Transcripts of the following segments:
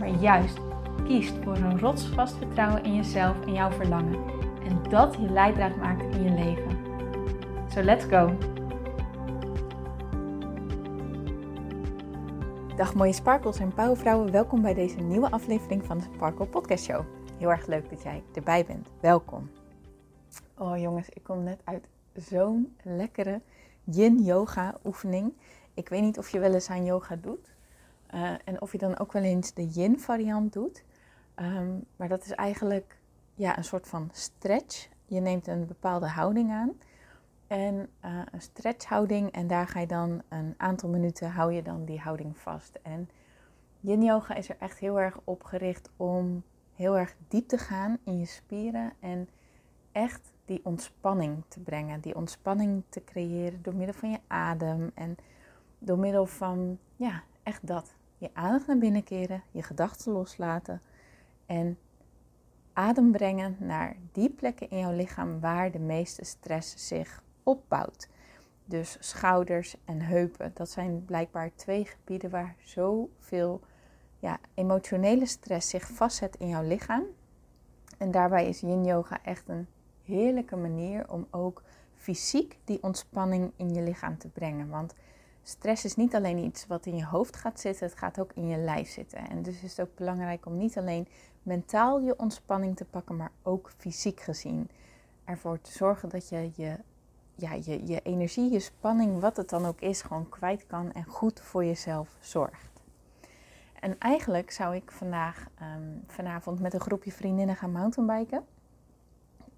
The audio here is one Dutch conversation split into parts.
maar juist kiest voor een rotsvast vertrouwen in jezelf en jouw verlangen. En dat je leidraad maakt in je leven. So let's go! Dag mooie sparkles en pauwvrouwen, welkom bij deze nieuwe aflevering van de Sparkle Podcast Show. Heel erg leuk dat jij erbij bent. Welkom. Oh jongens, ik kom net uit zo'n lekkere yin yoga oefening. Ik weet niet of je wel eens aan yoga doet. Eh, en of je dan ook wel eens de yin variant doet. Ehm, maar dat is eigenlijk ja, een soort van stretch. Je neemt een bepaalde houding aan. En uh, een stretchhouding. En daar ga je dan een aantal minuten hou je dan die houding vast. En yin yoga is er echt heel erg op gericht om heel erg diep te gaan in je spieren. En echt die ontspanning te brengen. Die ontspanning te creëren door middel van je adem. En door middel van, ja, echt dat je aandacht naar binnen keren, je gedachten loslaten en adem brengen naar die plekken in jouw lichaam waar de meeste stress zich opbouwt. Dus schouders en heupen, dat zijn blijkbaar twee gebieden waar zoveel ja, emotionele stress zich vastzet in jouw lichaam. En daarbij is yin yoga echt een heerlijke manier om ook fysiek die ontspanning in je lichaam te brengen. Want stress is niet alleen iets wat in je hoofd gaat zitten, het gaat ook in je lijf zitten. En dus is het ook belangrijk om niet alleen mentaal je ontspanning te pakken, maar ook fysiek gezien. Ervoor te zorgen dat je je, ja, je, je energie, je spanning, wat het dan ook is, gewoon kwijt kan en goed voor jezelf zorgt. En eigenlijk zou ik vandaag, um, vanavond met een groepje vriendinnen gaan mountainbiken.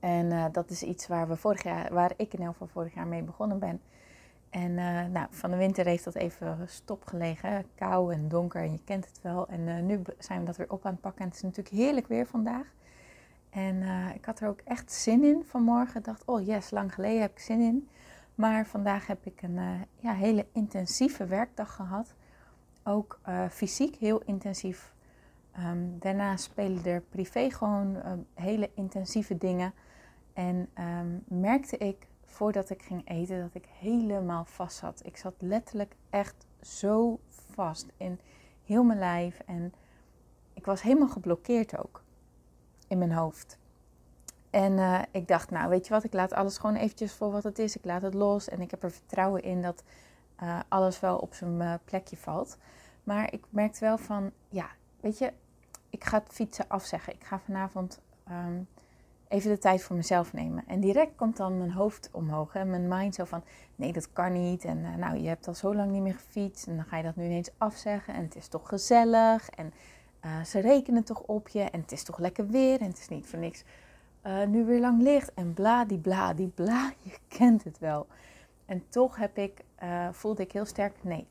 En uh, dat is iets waar, we vorig jaar, waar ik in elk geval vorig jaar mee begonnen ben. En uh, nou, van de winter heeft dat even stopgelegen. Kou en donker en je kent het wel. En uh, nu zijn we dat weer op aan het pakken. En het is natuurlijk heerlijk weer vandaag. En uh, ik had er ook echt zin in vanmorgen. Ik dacht, oh yes, lang geleden heb ik zin in. Maar vandaag heb ik een ja, hele intensieve werkdag gehad. Ook fysiek heel intensief. Um, daarna spelen er privé gewoon hele intensieve dingen. En um, merkte ik voordat ik ging eten dat ik helemaal vast zat. Ik zat letterlijk echt zo vast in heel mijn lijf. En ik was helemaal geblokkeerd ook in mijn hoofd. En uh, ik dacht, nou weet je wat, ik laat alles gewoon eventjes voor wat het is. Ik laat het los en ik heb er vertrouwen in dat uh, alles wel op zijn uh, plekje valt. Maar ik merkte wel van, ja, weet je, ik ga het fietsen afzeggen. Ik ga vanavond um, even de tijd voor mezelf nemen. En direct komt dan mijn hoofd omhoog en mijn mind zo van, nee dat kan niet. En uh, nou, je hebt al zo lang niet meer gefietst en dan ga je dat nu ineens afzeggen. En het is toch gezellig en uh, ze rekenen toch op je en het is toch lekker weer en het is niet voor niks uh, nu weer lang licht. En bla die bla die bla, je kent het wel. En toch heb ik, voelde ik heel sterk, nee,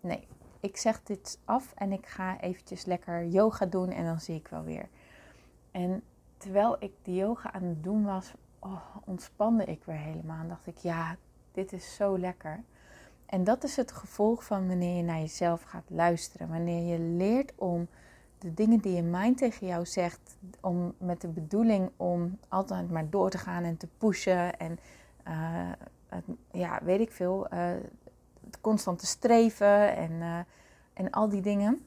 nee. Ik zeg dit af en ik ga eventjes lekker yoga doen en dan zie ik wel weer. En terwijl ik de yoga aan het doen was, oh, ontspande ik weer helemaal. En dacht ik, ja, dit is zo lekker. En dat is het gevolg van wanneer je naar jezelf gaat luisteren. Wanneer je leert om de dingen die je mind tegen jou zegt, om met de bedoeling om altijd maar door te gaan en te pushen en uh, ja, weet ik veel, uh, constant te streven en, uh, en al die dingen.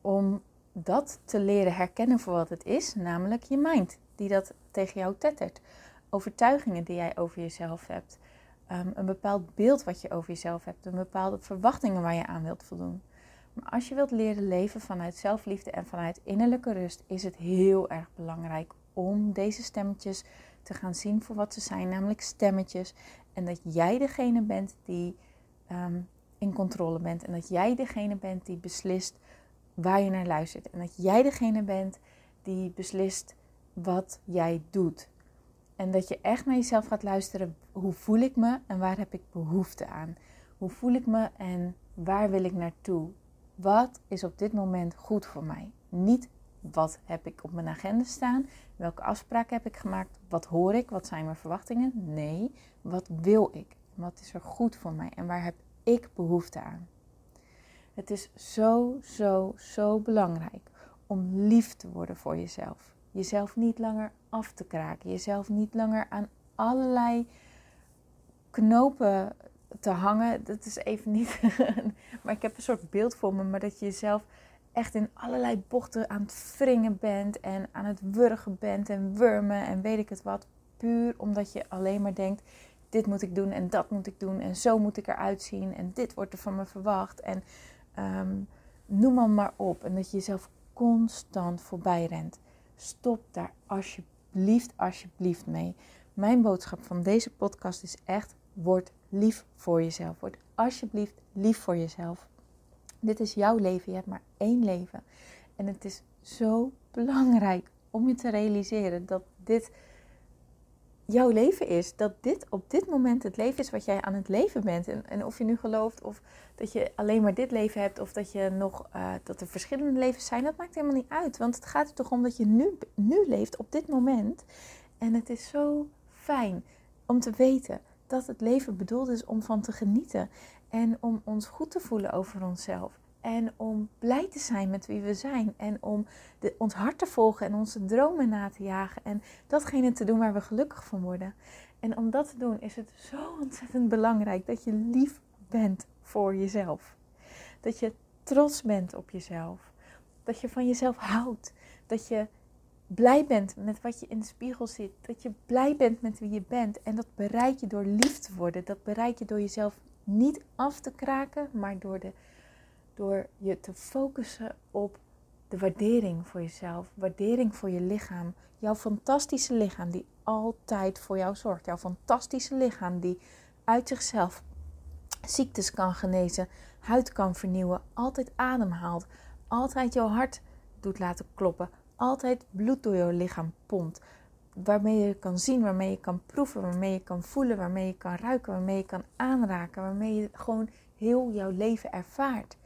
Om dat te leren herkennen voor wat het is, namelijk je mind, die dat tegen jou tettert. Overtuigingen die jij over jezelf hebt. Um, een bepaald beeld wat je over jezelf hebt. Een bepaalde verwachtingen waar je aan wilt voldoen. Maar als je wilt leren leven vanuit zelfliefde en vanuit innerlijke rust, is het heel erg belangrijk om deze stemmetjes te gaan zien voor wat ze zijn, namelijk stemmetjes. En dat jij degene bent die um, in controle bent. En dat jij degene bent die beslist waar je naar luistert. En dat jij degene bent die beslist wat jij doet. En dat je echt naar jezelf gaat luisteren. Hoe voel ik me en waar heb ik behoefte aan? Hoe voel ik me en waar wil ik naartoe? Wat is op dit moment goed voor mij? Niet wat heb ik op mijn agenda staan? Welke afspraken heb ik gemaakt? Wat hoor ik? Wat zijn mijn verwachtingen? Nee, wat wil ik? Wat is er goed voor mij? En waar heb ik behoefte aan? Het is zo, zo, zo belangrijk om lief te worden voor jezelf. Jezelf niet langer af te kraken. Jezelf niet langer aan allerlei knopen te hangen. Dat is even niet. maar ik heb een soort beeld voor me. Maar dat je jezelf echt in allerlei bochten aan het wringen bent. En aan het wurgen bent en wurmen en weet ik het wat. Puur omdat je alleen maar denkt: dit moet ik doen en dat moet ik doen. En zo moet ik eruit zien. En dit wordt er van me verwacht. En ehm, noem maar, maar op. En dat je jezelf constant voorbij rent. Stop daar alsjeblieft, alsjeblieft mee. Mijn boodschap van deze podcast is echt: word lief voor jezelf. Word alsjeblieft lief voor jezelf. Dit is jouw leven, je hebt maar één leven. En het is zo belangrijk om je te realiseren dat dit jouw leven is. Dat dit op dit moment het leven is wat jij aan het leven bent. En, en of je nu gelooft of dat je alleen maar dit leven hebt of dat, je nog, uh, dat er verschillende levens zijn, dat maakt helemaal niet uit. Want het gaat er toch om dat je nu, nu leeft op dit moment. En het is zo fijn om te weten dat het leven bedoeld is om van te genieten. En om ons goed te voelen over onszelf. En om blij te zijn met wie we zijn. En om de, ons hart te volgen en onze dromen na te jagen. En datgene te doen waar we gelukkig van worden. En om dat te doen is het zo ontzettend belangrijk dat je lief bent voor jezelf. Dat je trots bent op jezelf. Dat je van jezelf houdt. Dat je blij bent met wat je in de spiegel ziet. Dat je blij bent met wie je bent. En dat bereik je door lief te worden. Dat bereik je door jezelf niet af te kraken, maar door, de, door je te focussen op de waardering voor jezelf. Waardering voor je lichaam. Jouw fantastische lichaam die altijd voor jou zorgt. Jouw fantastische lichaam die uit zichzelf ziektes kan genezen, huid kan vernieuwen, altijd ademhaalt, altijd jouw hart doet laten kloppen, altijd bloed door je lichaam pompt. Waarmee je kan zien, waarmee je kan proeven, waarmee je kan voelen, waarmee je kan ruiken, waarmee je kan aanraken, waarmee je gewoon heel jouw leven ervaart.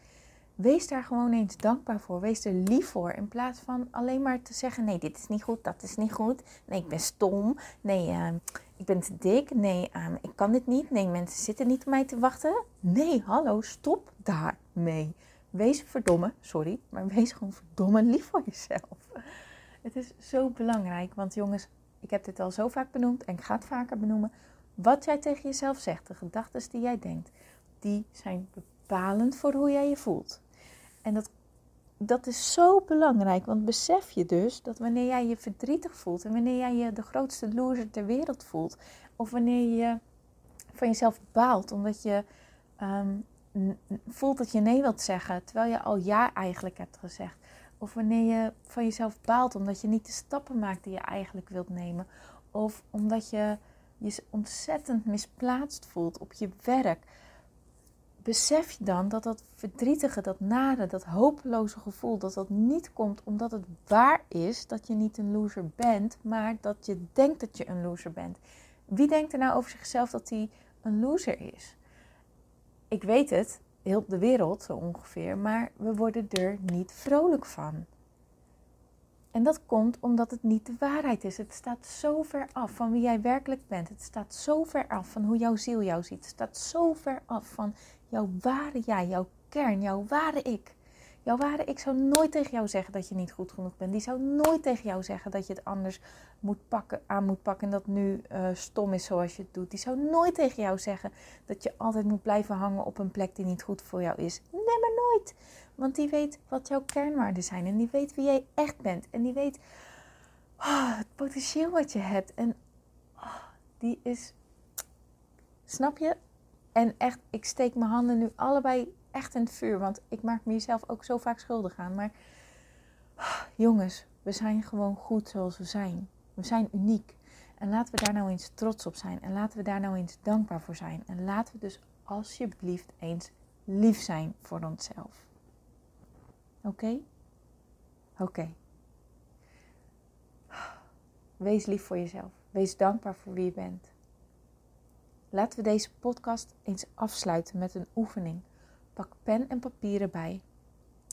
Wees daar gewoon eens dankbaar voor. Wees er lief voor. In plaats van alleen maar te zeggen: nee, dit is niet goed, dat is niet goed. Nee, ik ben stom. Nee, uh, ik ben te dik. Nee, uh, ik kan dit niet. Nee, mensen zitten niet op mij te wachten. Nee, hallo, stop daarmee. Wees verdomme, sorry, maar wees gewoon verdomme lief voor jezelf. Het is zo belangrijk, want jongens, ik heb dit al zo vaak benoemd en ik ga het vaker benoemen. Wat jij tegen jezelf zegt, de gedachten die jij denkt, die zijn bepalend voor hoe jij je voelt. En dat, dat is zo belangrijk, want besef je dus dat wanneer jij je verdrietig voelt en wanneer jij je de grootste loser ter wereld voelt, of wanneer je van jezelf baalt omdat je ehm, voelt dat je nee wilt zeggen, terwijl je al ja eigenlijk hebt gezegd. Of wanneer je van jezelf baalt omdat je niet de stappen maakt die je eigenlijk wilt nemen. Of omdat je je ontzettend misplaatst voelt op je werk. Besef je dan dat dat verdrietige, dat nare, dat hopeloze gevoel, dat dat niet komt omdat het waar is dat je niet een loser bent, maar dat je denkt dat je een loser bent. Wie denkt er nou over zichzelf dat hij een loser is? ik weet het, heel de wereld zo ongeveer, maar we worden er niet vrolijk van. En dat komt omdat het niet de waarheid is. Het staat zo ver af van wie jij werkelijk bent. Het staat zo ver af van hoe jouw ziel jou ziet. Het staat zo ver af van jouw ware jij, jouw kern, jouw ware ik. Jouw ware ik zou nooit tegen jou zeggen dat je niet goed genoeg bent. Die zou nooit tegen jou zeggen dat je het anders moet pakken, aan moet pakken en dat nu uh, stom is zoals je het doet. Die zou nooit tegen jou zeggen dat je altijd moet blijven hangen op een plek die niet goed voor jou is. Nee, maar nooit. Want die weet wat jouw kernwaarden zijn en die weet wie jij echt bent. En die weet oh, het potentieel wat je hebt. En oh, die is, snap je? En echt, ik steek mijn handen nu allebei echt in het vuur. Want ik maak mezelf ook zo vaak schuldig aan. Maar jongens, we zijn gewoon goed zoals we zijn. We zijn uniek. En laten we daar nou eens trots op zijn. En laten we daar nou eens dankbaar voor zijn. En laten we dus alsjeblieft eens lief zijn voor onszelf. Oké? Oké. Wees lief voor jezelf. Wees dankbaar voor wie je bent. Laten we deze podcast eens afsluiten met een oefening. Pak pen en papier erbij.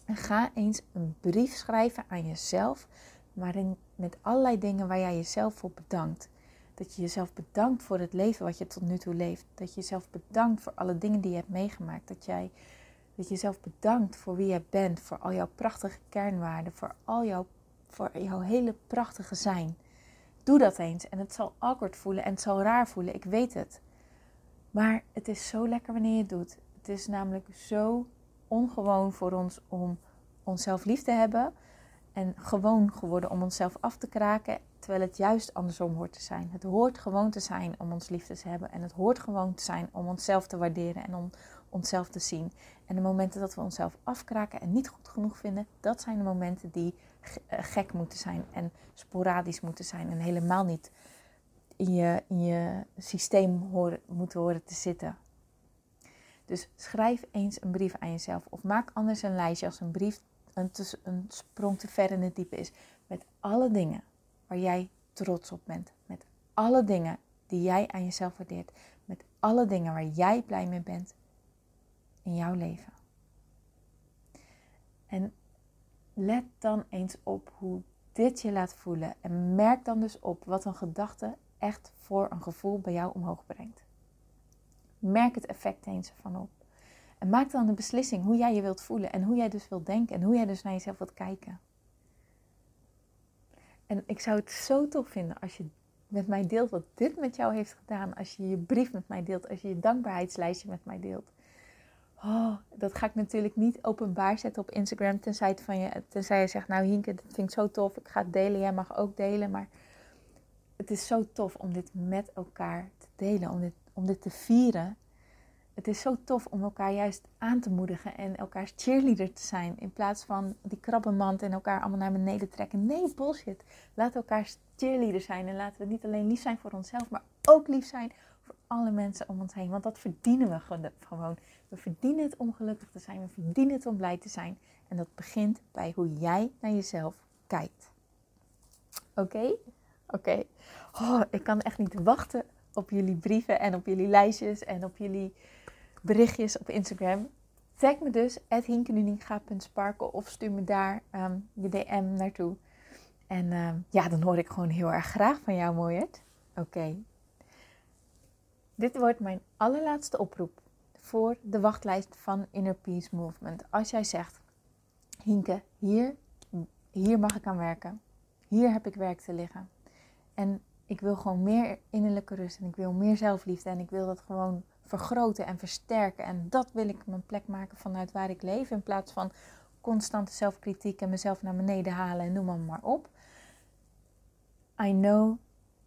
En ga eens een brief schrijven aan jezelf, waarin met allerlei dingen waar jij jezelf voor bedankt. Dat je jezelf bedankt voor het leven wat je tot nu toe leeft. Dat je jezelf bedankt voor alle dingen die je hebt meegemaakt. Dat jij dat je jezelf bedankt voor wie je bent, voor al jouw prachtige kernwaarden, voor al jouw, voor jouw hele prachtige zijn. Doe dat eens en het zal awkward voelen en het zal raar voelen, ik weet het. Maar het is zo lekker wanneer je het doet. Het is namelijk zo ongewoon voor ons om onszelf lief te hebben en gewoon geworden om onszelf af te kraken, terwijl het juist andersom hoort te zijn. Het hoort gewoon te zijn om ons lief te hebben en het hoort gewoon te zijn om onszelf te waarderen en om onszelf te zien. En de momenten dat we onszelf afkraken en niet goed genoeg vinden, dat zijn de momenten die eh, gek moeten zijn en sporadisch moeten zijn en helemaal niet in je, in je systeem moeten horen te zitten. Dus schrijf eens een brief aan jezelf of maak anders een lijstje als een brief een, een sprong te ver in het diepe is. Met alle dingen waar jij trots op bent. Met alle dingen die jij aan jezelf waardeert. Met alle dingen waar jij blij mee bent in jouw leven. En let dan eens op hoe dit je laat voelen. En merk dan dus op wat een gedachte echt voor een gevoel bij jou omhoog brengt. Merk het effect eens ervan op. En maak dan de beslissing hoe jij je wilt voelen en hoe jij dus wilt denken en hoe jij dus naar jezelf wilt kijken. En ik zou het zo tof vinden als je met mij deelt wat dit met jou heeft gedaan. Als je je brief met mij deelt, als je je dankbaarheidslijstje met mij deelt. Oh, dat ga ik natuurlijk niet openbaar zetten op Instagram, tenzij, van je, tenzij je zegt, nou Hinke, dat vind ik zo tof, ik ga het delen, jij mag ook delen. Maar het is zo tof om dit met elkaar te delen, om dit, om dit te vieren het is zo tof om elkaar juist aan te moedigen en elkaars cheerleader te zijn. In plaats van die krabbenmand en elkaar allemaal naar beneden trekken. Nee, bullshit. Laat elkaar cheerleader zijn. En laten we niet alleen lief zijn voor onszelf, maar ook lief zijn voor alle mensen om ons heen. Want dat verdienen we gewoon. We verdienen het om gelukkig te zijn. We verdienen het om blij te zijn. En dat begint bij hoe jij naar jezelf kijkt. Oké? Oké. Oh, ik kan echt niet wachten op jullie brieven en op jullie lijstjes en op jullie berichtjes op Instagram. Tag me dus, hinkenuninga.sparkle of stuur me daar um, je DM naartoe. En ehm, ja, dan hoor ik gewoon heel erg graag van jou, mooiert. Oké. Dit wordt mijn allerlaatste oproep voor de wachtlijst van Inner Peace Movement. Als jij zegt, Hinke, hier, hier mag ik aan werken. Hier heb ik werk te liggen. En ik wil gewoon meer innerlijke rust en ik wil meer zelfliefde en ik wil dat gewoon vergroten en versterken. En dat wil ik mijn plek maken vanuit waar ik leef. In plaats van constante zelfkritiek en mezelf naar beneden halen en noem maar, maar op. I know,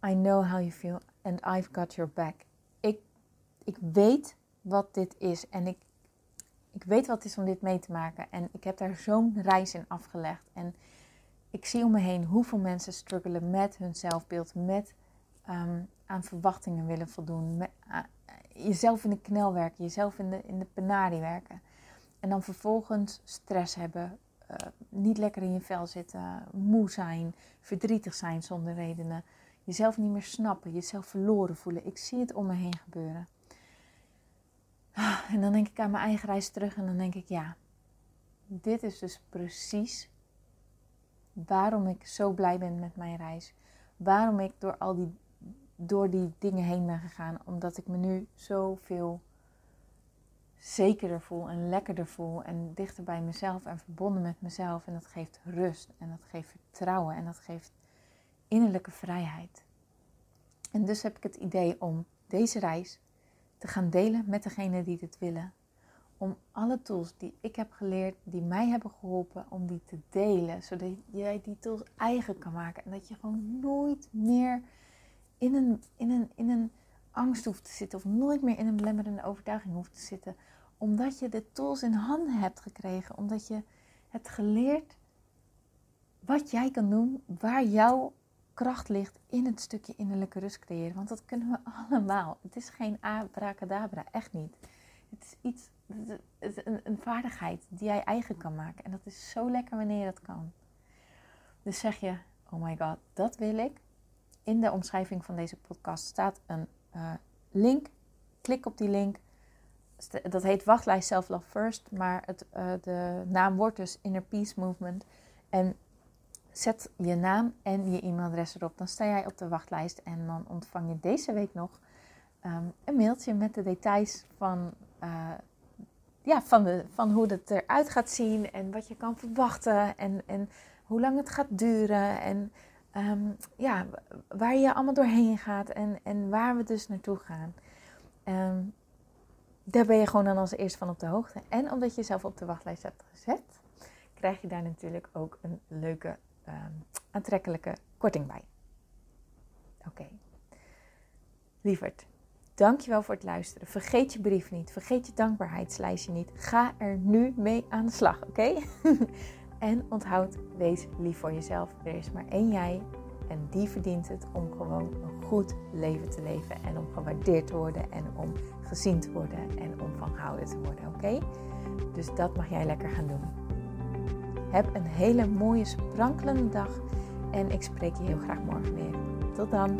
I know how you feel and I've got your back. Ik, ik weet wat dit is en ik, ik weet wat het is om dit mee te maken. En ik heb daar zo'n reis in afgelegd. En ik zie om me heen hoeveel mensen struggelen met hun zelfbeeld, met um, aan verwachtingen willen voldoen, met, jezelf in de knel werken, jezelf in de, in de penarie werken. En dan vervolgens stress hebben, uh, niet lekker in je vel zitten, moe zijn, verdrietig zijn zonder redenen. Jezelf niet meer snappen, jezelf verloren voelen. Ik zie het om me heen gebeuren. En dan denk ik aan mijn eigen reis terug en dan denk ik, ja, dit is dus precies waarom ik zo blij ben met mijn reis. Waarom ik door al die door die dingen heen ben gegaan. Omdat ik me nu zoveel zekerder voel en lekkerder voel. En dichter bij mezelf en verbonden met mezelf. En dat geeft rust en dat geeft vertrouwen en dat geeft innerlijke vrijheid. En dus heb ik het idee om deze reis te gaan delen met degenen die dit willen. Om alle tools die ik heb geleerd, die mij hebben geholpen, om die te delen. Zodat jij die tools eigen kan maken. En dat je gewoon nooit meer in een, in, een, in een angst hoeft te zitten of nooit meer in een belemmerende overtuiging hoeft te zitten. Omdat je de tools in handen hebt gekregen, omdat je hebt geleerd wat jij kan doen, waar jouw kracht ligt in het stukje innerlijke rust creëren. Want dat kunnen we allemaal. Het is geen abracadabra, echt niet. Het is iets, een, vaardigheid die jij eigen kan maken. En dat is zo lekker wanneer je dat kan. Dus zeg je, oh my god, dat wil ik in de omschrijving van deze podcast staat een uh, link. Klik op die link. dat heet wachtlijst Self Love First, maar het, uh, de naam wordt dus Inner Peace Movement. En zet je naam en je e-mailadres erop. Dan sta jij op de wachtlijst en dan ontvang je deze week nog um, een mailtje met de details van, uh, ja, van, de, van hoe het eruit gaat zien en wat je kan verwachten en, en hoe lang het gaat duren en um, ja, waar je allemaal doorheen gaat en, en waar we dus naartoe gaan. Um, daar ben je gewoon dan als eerste van op de hoogte. En omdat je jezelf op de wachtlijst hebt gezet, krijg je daar natuurlijk ook een leuke, um, aantrekkelijke korting bij. Oké. Okay. Lieverd, dankjewel voor het luisteren. Vergeet je brief niet. Vergeet je dankbaarheidslijstje niet. Ga er nu mee aan de slag, oké? en onthoud, wees lief voor jezelf. Er is maar één jij en die verdient het om gewoon een goed leven te leven. En om gewaardeerd te worden en om gezien te worden en om van gehouden te worden. Oké? Dus dat mag jij lekker gaan doen. Heb een hele mooie, sprankelende dag. En ik spreek je heel graag morgen weer. Tot dan.